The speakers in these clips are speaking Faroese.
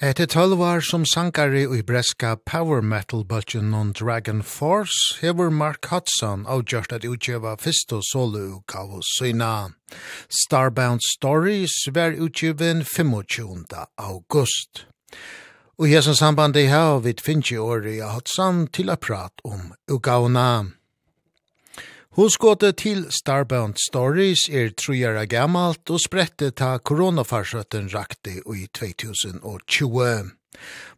Etter tølv år som sankare i breska power metal bøtjen non Dragon Force hever Mark Hudson avgjørt at utgjøva fyrst og solo gav syna. Starbound Stories var utgjøven 25. august. Og i hesen samband i hau vid finnje åri av Hudson til a prat om ugauna. Husgåte til Starbound Stories er trojara gammalt og sprette ta koronafarsrøtten rakte i 2020.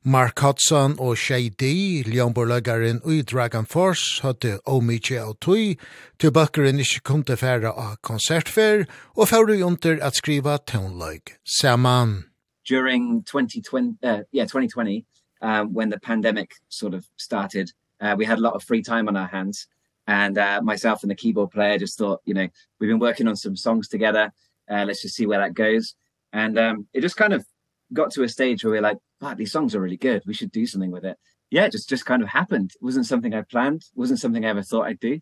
Mark Hudson og Shay D, Leonborg-løggeren i Dragon Force, hadde omidje av tøy, til bakkeren ikke kom til færa av konsertfer, og færre under at skriva tøvnløg saman. During 2020, uh, yeah, 2020 um, when the pandemic sort of started, uh, we had a lot of free time on our hands, and uh myself and the keyboard player just thought you know we've been working on some songs together. Uh let's just see where that goes. And um it just kind of got to a stage where we we're like wow these songs are really good. We should do something with it. Yeah it just just kind of happened. It wasn't something i planned. It wasn't something i ever thought i'd do.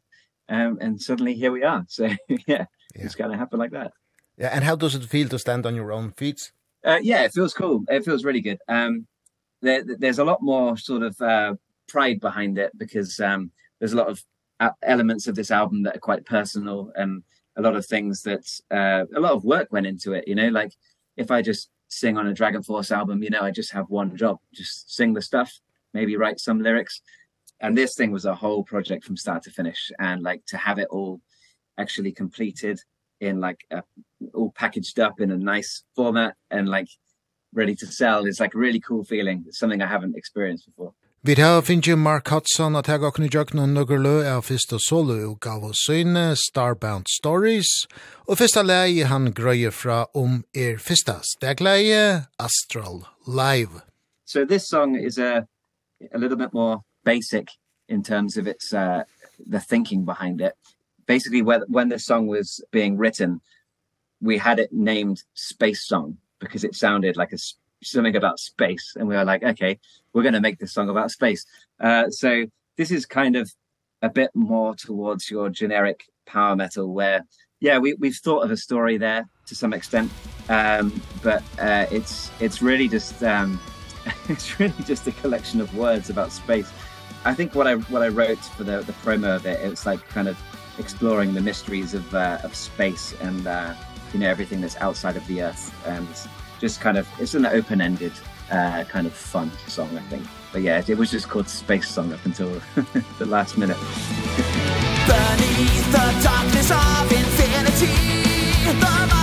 Um and suddenly here we are. So yeah, yeah. it's kind of happened like that. Yeah and how does it feel to stand on your own feet? Uh yeah it feels cool. It feels really good. Um there there's a lot more sort of uh pride behind it because um there's a lot of elements of this album that are quite personal and a lot of things that uh a lot of work went into it you know? Like if i just sing on a dragon force album you know i just have one job just sing the stuff maybe write some lyrics. And this thing was a whole project from start to finish. And like to have it all actually completed in like a, all packaged up in a nice format and like ready to sell is like a really cool feeling. It's something i haven't experienced before. Vi har finnje Mark Hudson at hega okni noen nugger lø av fyrsta solo utgav og syne Starbound Stories, og fyrsta leie han grøye fra om er fyrsta stegleie Astral Live. So this song is a, a little bit more basic in terms of its uh, the thinking behind it. Basically when, when this song was being written, we had it named Space Song because it sounded like a something about space and we were like okay we're going to make this song about space. Uh so this is kind of a bit more towards your generic power metal where yeah we we've thought of a story there to some extent um but uh it's it's really just um it's really just a collection of words about space. I think what i what i wrote for the the promo of it it's like kind of exploring the mysteries of uh, of space and uh you know everything that's outside of the earth and just kind of it's an open ended uh kind of fun song I think. But yeah it was just called space song up until the last minute. Beneath the darkness of infinity the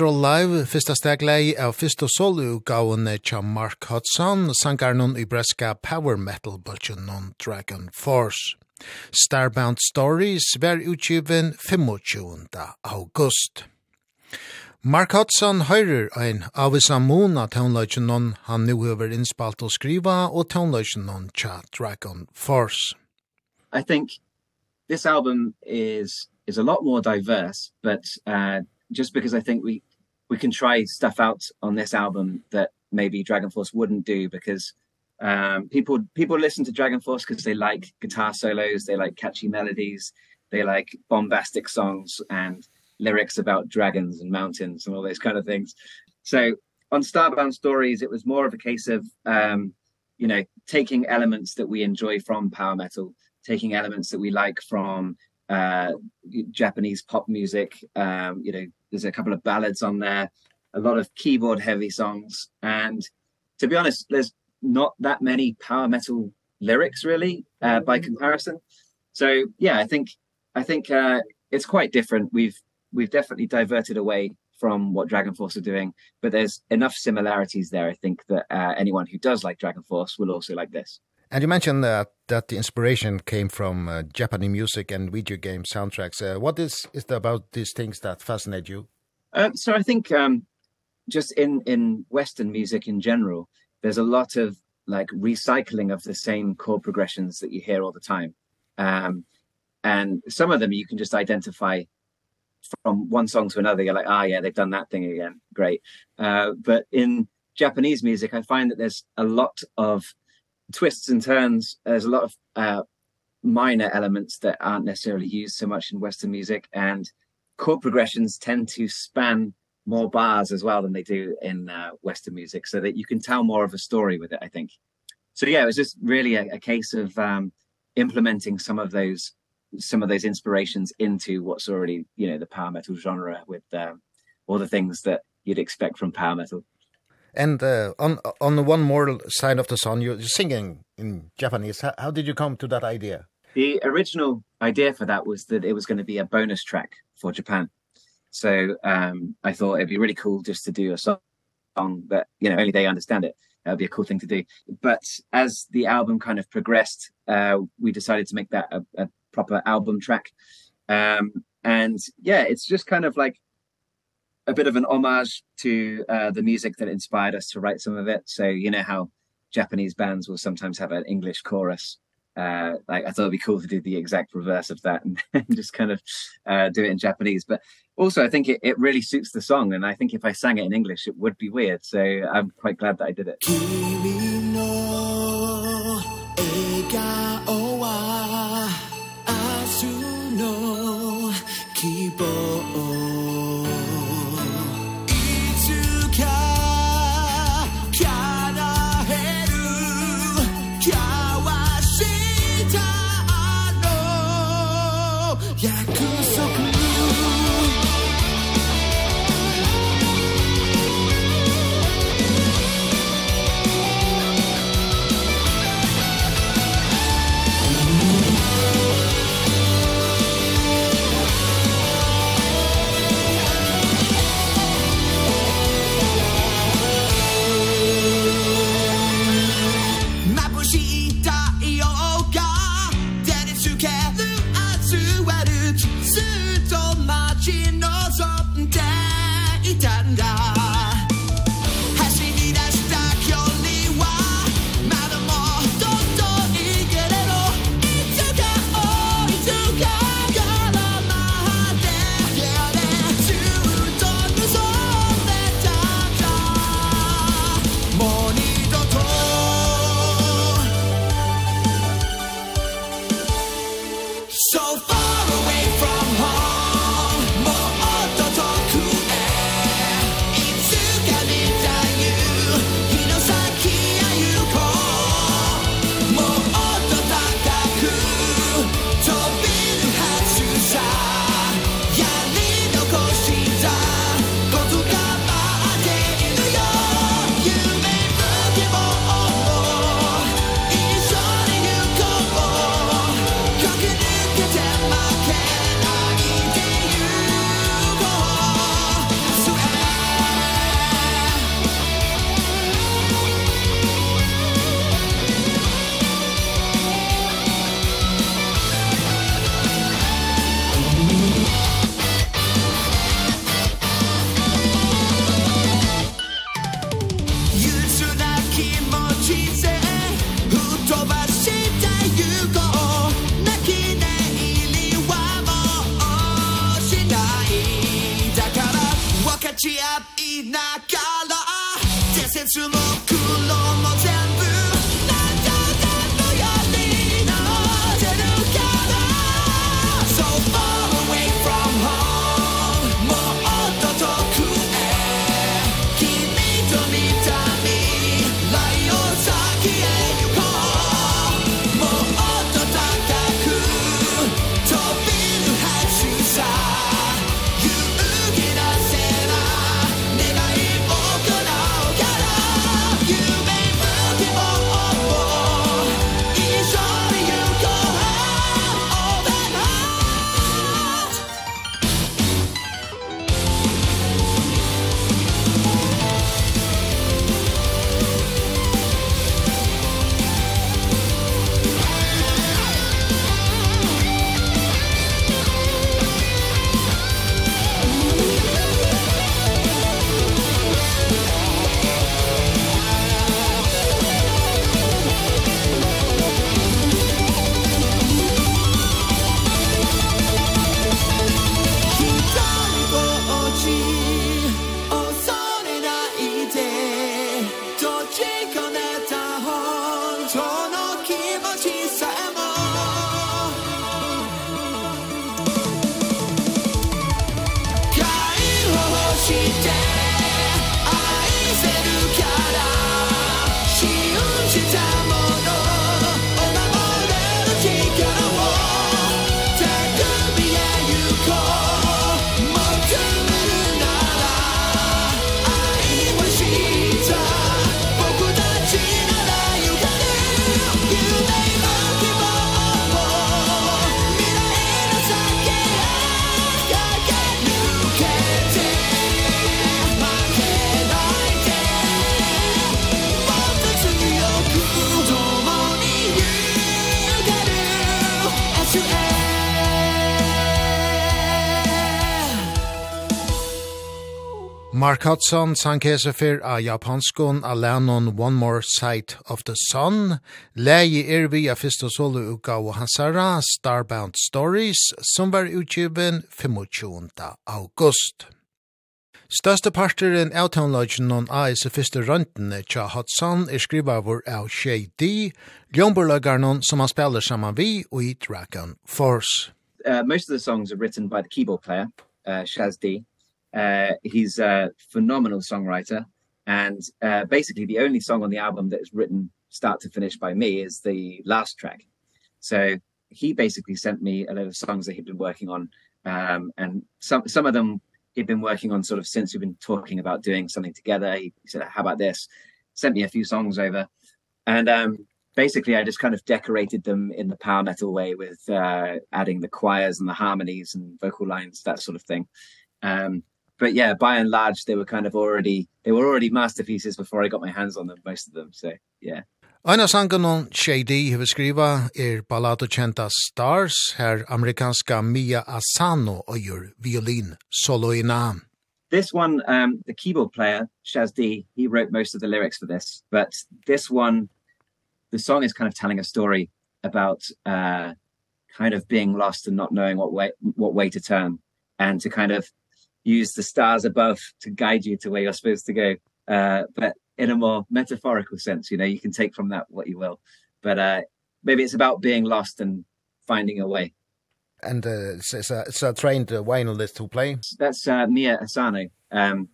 Astro Live, fyrsta steglei av fyrsta solu-gaune tja Mark Hudson, sangar nun i breska power metal bultjen non Dragon Force. Starbound Stories var utgiven 25. august. Mark Hudson høyrer ein avisan mona tånløyken nun han nu over innspalt å skriva, og tånløyken non tja Dragon Force. I think this album is is a lot more diverse, but uh, just because I think we we can try stuff out on this album that maybe Dragon Force wouldn't do because um people people listen to Dragon Force because they like guitar solos, they like catchy melodies, they like bombastic songs and lyrics about dragons and mountains and all those kind of things. So on Starbound Stories it was more of a case of um you know taking elements that we enjoy from power metal, taking elements that we like from uh Japanese pop music, um you know there's a couple of ballads on there a lot of keyboard heavy songs and to be honest there's not that many power metal lyrics really uh, by comparison. So yeah i think i think uh it's quite different. We've we've definitely diverted away from what Dragon Force are doing but there's enough similarities there i think that uh, anyone who does like Dragon Force will also like this. And you mentioned that that the inspiration came from uh, Japanese music and video game soundtracks. Uh, what is is there about these things that fascinate you? Uh, so I think um just in in western music in general there's a lot of like recycling of the same chord progressions that you hear all the time. Um and some of them you can just identify from one song to another you're like ah yeah they've done that thing again great uh but in japanese music i find that there's a lot of twists and turns. There's a lot of uh minor elements that aren't necessarily used so much in western music and chord progressions tend to span more bars as well than they do in uh, western music so that you can tell more of a story with it i think. So yeah it was just really a, a case of um implementing some of those some of those inspirations into what's already you know the power metal genre with um all the things that you'd expect from power metal. And uh, on on the one more side of the song, you're singing in Japanese. How, how did you come to that idea? The original idea for that was that it was going to be a bonus track for Japan. So um I thought it'd be really cool just to do a song that you know only they understand it. That would be a cool thing to do. But as the album kind of progressed, uh we decided to make that a, a proper album track. Um and yeah, it's just kind of like a bit of an homage to uh the music that inspired us to write some of it. So you know how japanese bands will sometimes have an english chorus. Uh like i thought it'd be cool to do the exact reverse of that and, and just kind of uh do it in japanese. But also i think it it really suits the song and i think if i sang it in english it would be weird. So i'm quite glad that i did it. Kimi no Mark Hudson sang hese fyr a japanskon a lennon One More Sight of the Sun. Leie er vi a fyrst og solo uka og hansara Starbound Stories som var utgiven 25. august. Største parteren av townlodgen non a is fyrste røntene tja Hudson er skrivavur av Shay D, ljonborløgarnon som han spiller saman vi og i Dragon Force. Uh, most of the songs are written by the keyboard player, uh, Shaz D, Uh he's a phenomenal songwriter and uh basically the only song on the album that is written start to finish by me is the last track. So he basically sent me a lot of songs that he'd been working on um and some some of them he'd been working on sort of since we've been talking about doing something together. He, he said how about this? Sent me a few songs over and um basically I just kind of decorated them in the power metal way with uh adding the choirs and the harmonies and vocal lines that sort of thing. Um but yeah, by and large, they were kind of already, they were already masterpieces before I got my hands on them, most of them. So yeah. Einar sangen Shady hefur skriva er ballado kjenta Stars, her amerikanska Mia Asano og gjør violin solo i nam. This one, um, the keyboard player, Shazdi, he wrote most of the lyrics for this, but this one, the song is kind of telling a story about uh, kind of being lost and not knowing what way, what way to turn and to kind of use the stars above to guide you to where you're supposed to go. Uh but in a more metaphorical sense you know you can take from that what you will. But uh maybe it's about being lost and finding a way. And uh, it's it's a, it's a trained uh, violinist who play? That's uh, Mia Asano. Um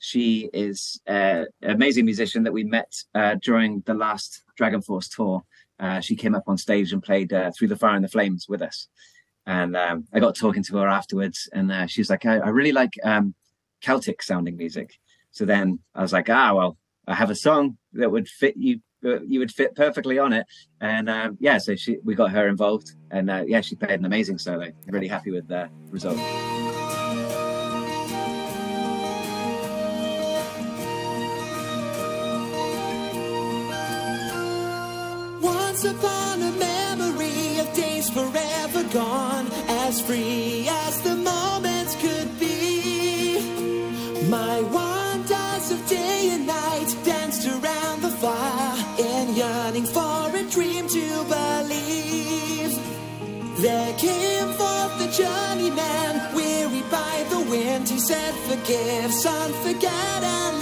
she is uh, an amazing musician that we met uh, during the last Dragon Force tour. Uh, she came up on stage and played uh, Through the Fire and the Flames with us and um I got talking to her afterwards and uh, she's like I, I really like um Celtic sounding music. So then I was like ah well I have a song that would fit you you would fit perfectly on it. And um yeah so she we got her involved and uh, yeah she played an amazing solo. Really happy with the result. gone as free as the moments could be. My wanders of day and night danced around the fire in yearning for a dream to believe. There came forth the journeyman weary by the wind. He said forgive son forget and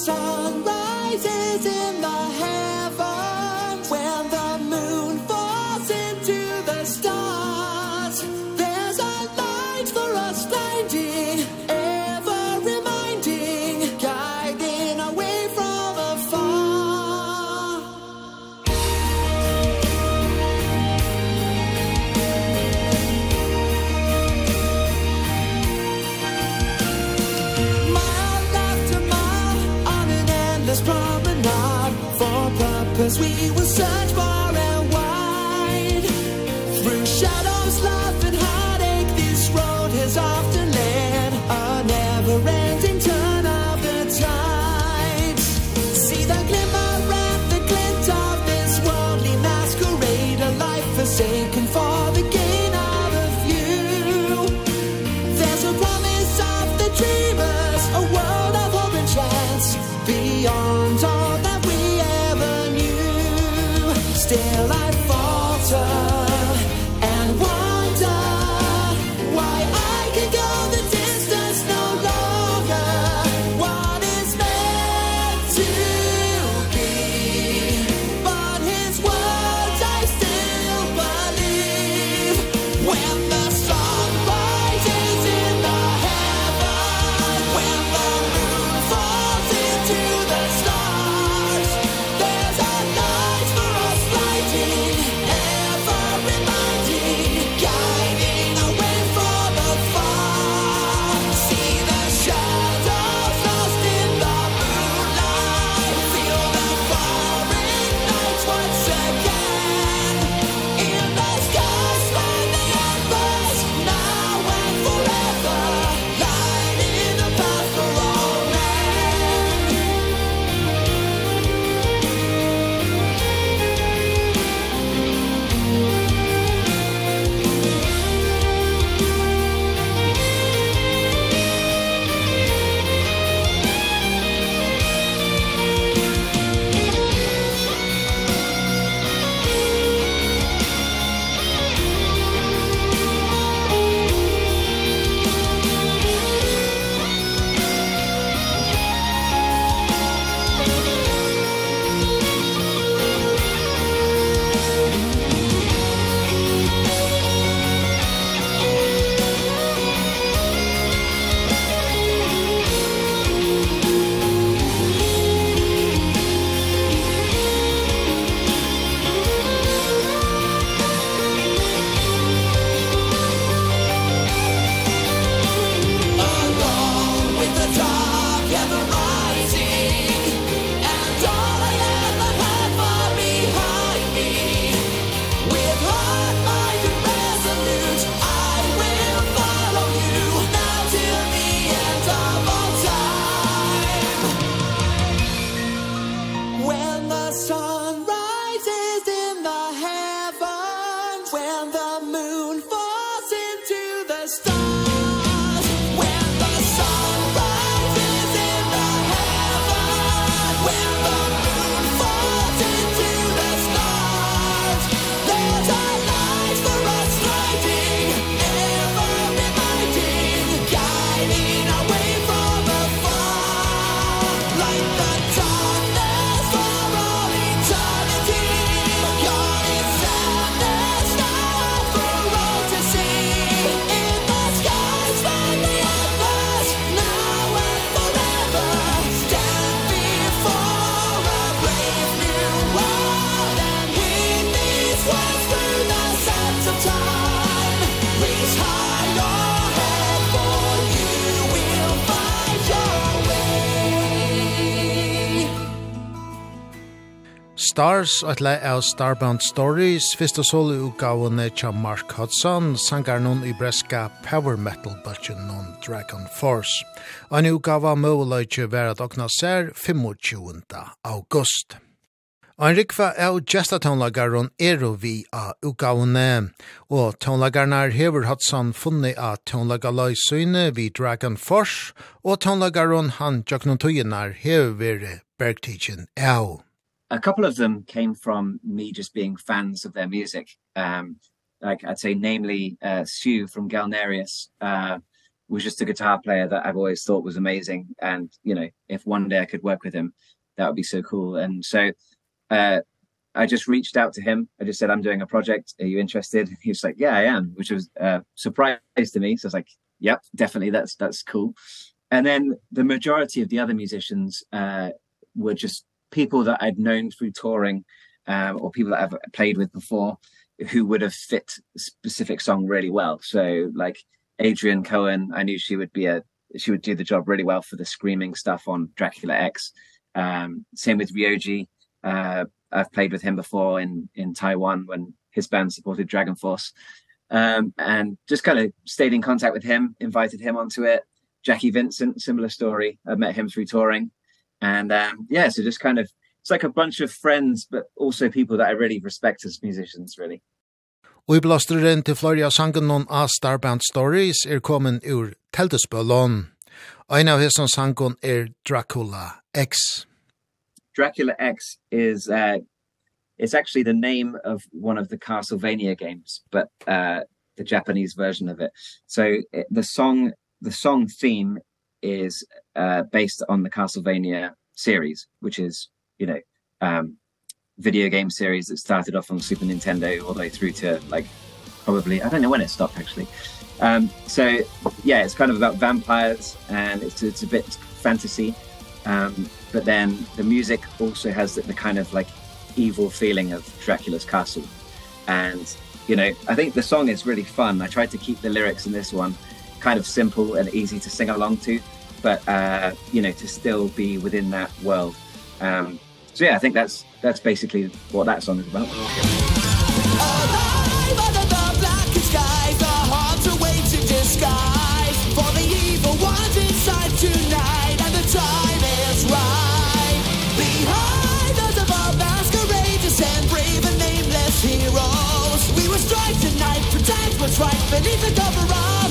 song Stars, et lei av Starbound Stories, fyrst og solo utgavene tja Mark Hudson, sangar noen i breska power metal budget noen Dragon Force. Og en utgave av Møveløyke vera dokna ser 25. august. Og en rikva av gestatonlagaren er og vi av utgavene. Og tonlagarnar hever Hudson funnet av tonlagaløysyne vi Dragon Force, og tonlagaren han tjøknon tøyenar hever bergtidgen av a couple of them came from me just being fans of their music. Um like I'd say namely uh Stu from Galnerius uh was just a guitar player that I've always thought was amazing. And you know if one day I could work with him that would be so cool. And so uh I just reached out to him. I just said I'm doing a project. Are you interested? He was like yeah I am which was uh surprise to me. So I was like yep definitely. That's that's cool. And then the majority of the other musicians uh were just people that I'd known through touring um or people that I've played with before who would have fit a specific song really well. So like Adrian Cohen I knew she would be a she would do the job really well for the screaming stuff on Dracula X. Um same with Ryoji. Uh I've played with him before in in Taiwan when his band supported Dragon Force. Um and just kind of stayed in contact with him invited him onto it. Jackie Vincent similar story. I met him through touring and um yeah so just kind of it's like a bunch of friends but also people that I really respect as musicians really Og i blasteren til Florida sangen noen av Starbound Stories er kommet ur Teldesbølån. Og en av hesson sangen er Dracula X. Dracula X is uh, it's actually the name of one of the Castlevania games, but uh, the Japanese version of it. So it, the song the song theme is uh based on the Castlevania series which is you know um video game series that started off on Super Nintendo all the way through to like probably I don't know when it stopped actually. Um so yeah it's kind of about vampires and it's it's a bit fantasy. Um but then the music also has the, the kind of like evil feeling of Dracula's castle. And you know I think the song is really fun. I tried to keep the lyrics in this one kind of simple and easy to sing along to but uh you know to still be within that world. Um so yeah i think that's that's basically what that song is about. Alive under the blackest skies the hearts await in disguise for the evil ones inside tonight and the time is right behind us of our masquerades and brave and nameless heroes we will strike tonight protect what's right beneath the cover of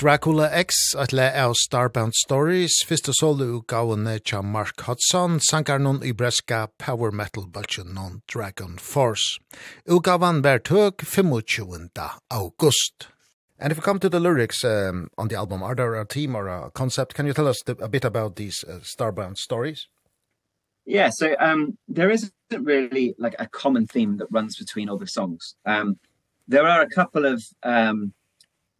Dracula X, at le av Starbound Stories, fyrste solo utgavene tja Mark Hudson, sankar noen i breska power metal bulgen non Dragon Force. Utgavan ber tøk 25. august. And if we come to the lyrics um, on the album, are there a theme or a concept? Can you tell us a bit about these uh, Starbound Stories? Yeah, so um, there isn't really like a common theme that runs between all the songs. Um, there are a couple of... Um,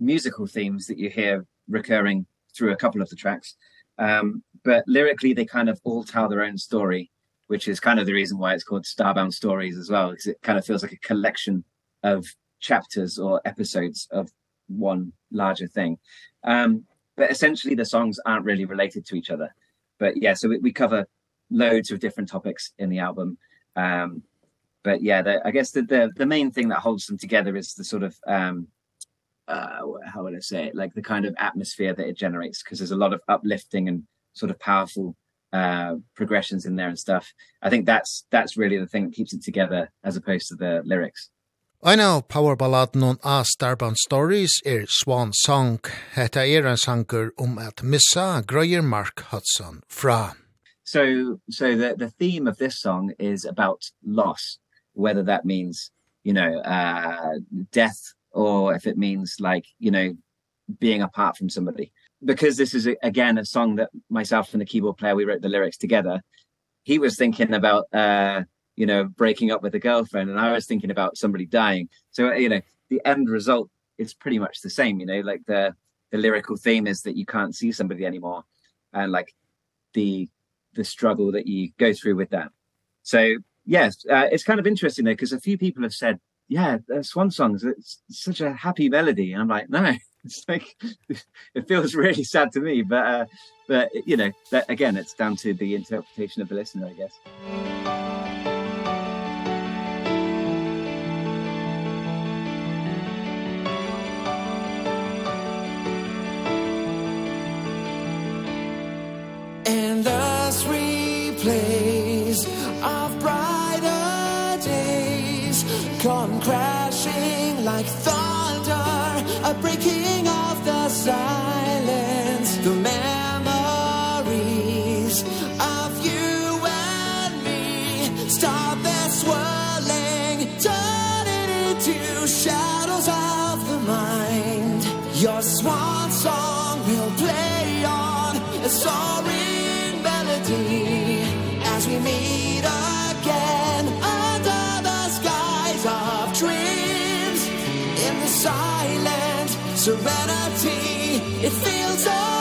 musical themes that you hear recurring through a couple of the tracks. Um but lyrically they kind of all tell their own story which is kind of the reason why it's called starbound stories as well because it kind of feels like a collection of chapters or episodes of one larger thing. Um but essentially the songs aren't really related to each other. But yeah so we, we cover loads of different topics in the album. Um but yeah the, i guess the, the the main thing that holds them together is the sort of um uh how would i say it? like the kind of atmosphere that it generates because there's a lot of uplifting and sort of powerful uh progressions in there and stuff i think that's that's really the thing that keeps it together as opposed to the lyrics I know power ballad non a Starbound Stories er Swan Song. Hetta er ein sangur um at missa grøyer Mark Hudson fra. So so the the theme of this song is about loss, whether that means, you know, uh death or if it means like you know being apart from somebody. Because this is again a song that myself and the keyboard player we wrote the lyrics together he was thinking about uh you know breaking up with a girlfriend and i was thinking about somebody dying. So you know the end result is pretty much the same you know like the the lyrical theme is that you can't see somebody anymore and like the the struggle that you go through with that. So yes uh, it's kind of interesting though because a few people have said yeah, uh, Swan Songs, it's such a happy melody. And I'm like, no, it's like, it feels really sad to me. But, uh, but you know, that, again, it's down to the interpretation of the listener, I guess. And the A breaking of the silence The memories Of you and me. Stop that swirling Turn it into shadows of the mind. Your swan song will play on a all serenity. It feels all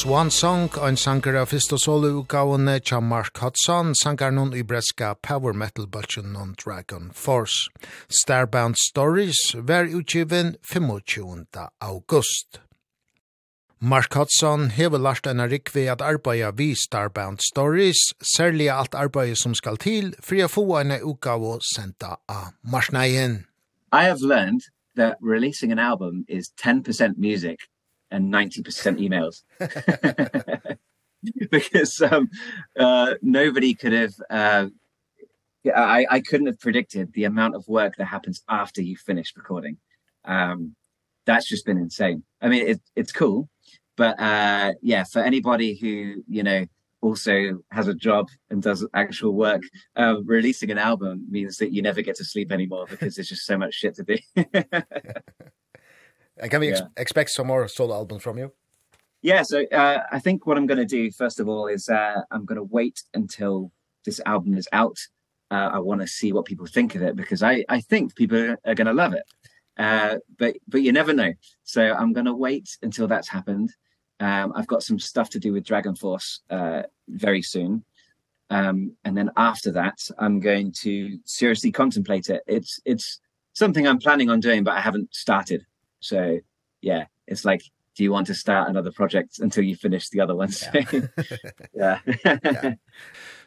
Swan Song, ein sanger av fyrst og solo utgavene tja Mark Hudson, sanger noen i breska power metal bultjen non Dragon Force. Starbound Stories var utgiven 25. august. Mark Hudson hever lært en rikvi at arbeida vi Starbound Stories, særlig alt arbeid som skal til, for å få en utgave senda av Marsneien. I have learned that releasing an album is 10% music and 90% emails because um uh nobody could have uh I I couldn't have predicted the amount of work that happens after you finish recording. Um that's just been insane. I mean it it's cool, but uh yeah, for anybody who, you know, also has a job and does actual work, um uh, releasing an album means that you never get to sleep anymore because there's just so much shit to do. And can we ex yeah. expect some more solo albums from you? Yeah, so uh, I think what I'm going to do, first of all, is uh, I'm going to wait until this album is out. Uh, I want to see what people think of it because I, I think people are going to love it. Uh, but, but you never know. So I'm going to wait until that's happened. Um, I've got some stuff to do with Dragon Force uh, very soon. Um, and then after that, I'm going to seriously contemplate it. It's, it's something I'm planning on doing, but I haven't started so yeah it's like do you want to start another project until you finish the other one yeah yeah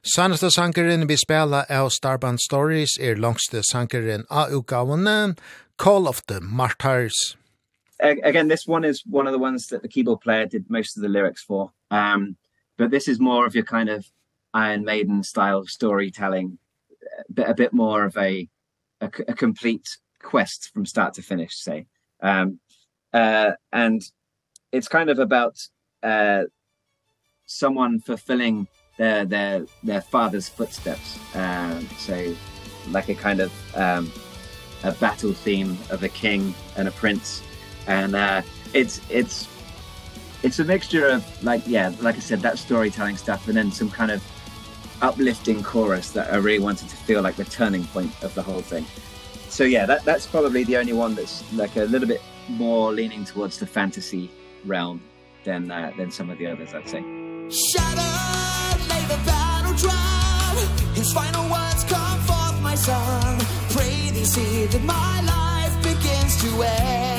Sanneste sankeren vi spela av Starband Stories er langste sankeren av utgavene, Call of the Martyrs. Again, this one is one of the ones that the keyboard player did most of the lyrics for. Um, but this is more of your kind of Iron Maiden style storytelling, a bit, a bit more of a, a, a complete quest from start to finish, say um uh and it's kind of about uh someone fulfilling their their their father's footsteps. Um so like a kind of um a battle theme of a king and a prince. And uh it's it's it's a mixture of like yeah like i said that storytelling stuff and then some kind of uplifting chorus that i really wanted to feel like the turning point of the whole thing so yeah, that that's probably the only one that's like a little bit more leaning towards the fantasy realm than uh, than some of the others I'd say. Shattered lay the battle drum. His final words come forth my son. Pray these see that my life begins to end.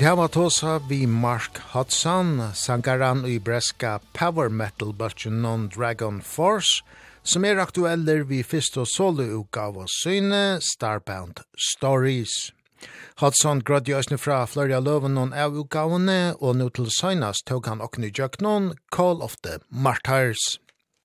Vi hava tosa vi Mark Hudson, sangaran i breska power metal bultjen non Dragon Force, som er aktueller vi fyrst og solo utgav og syne Starbound Stories. Hudson grødde jøsne fra Florida Loven non av utgavene, og nå til søgnast tog han okne i Call of the Martyrs.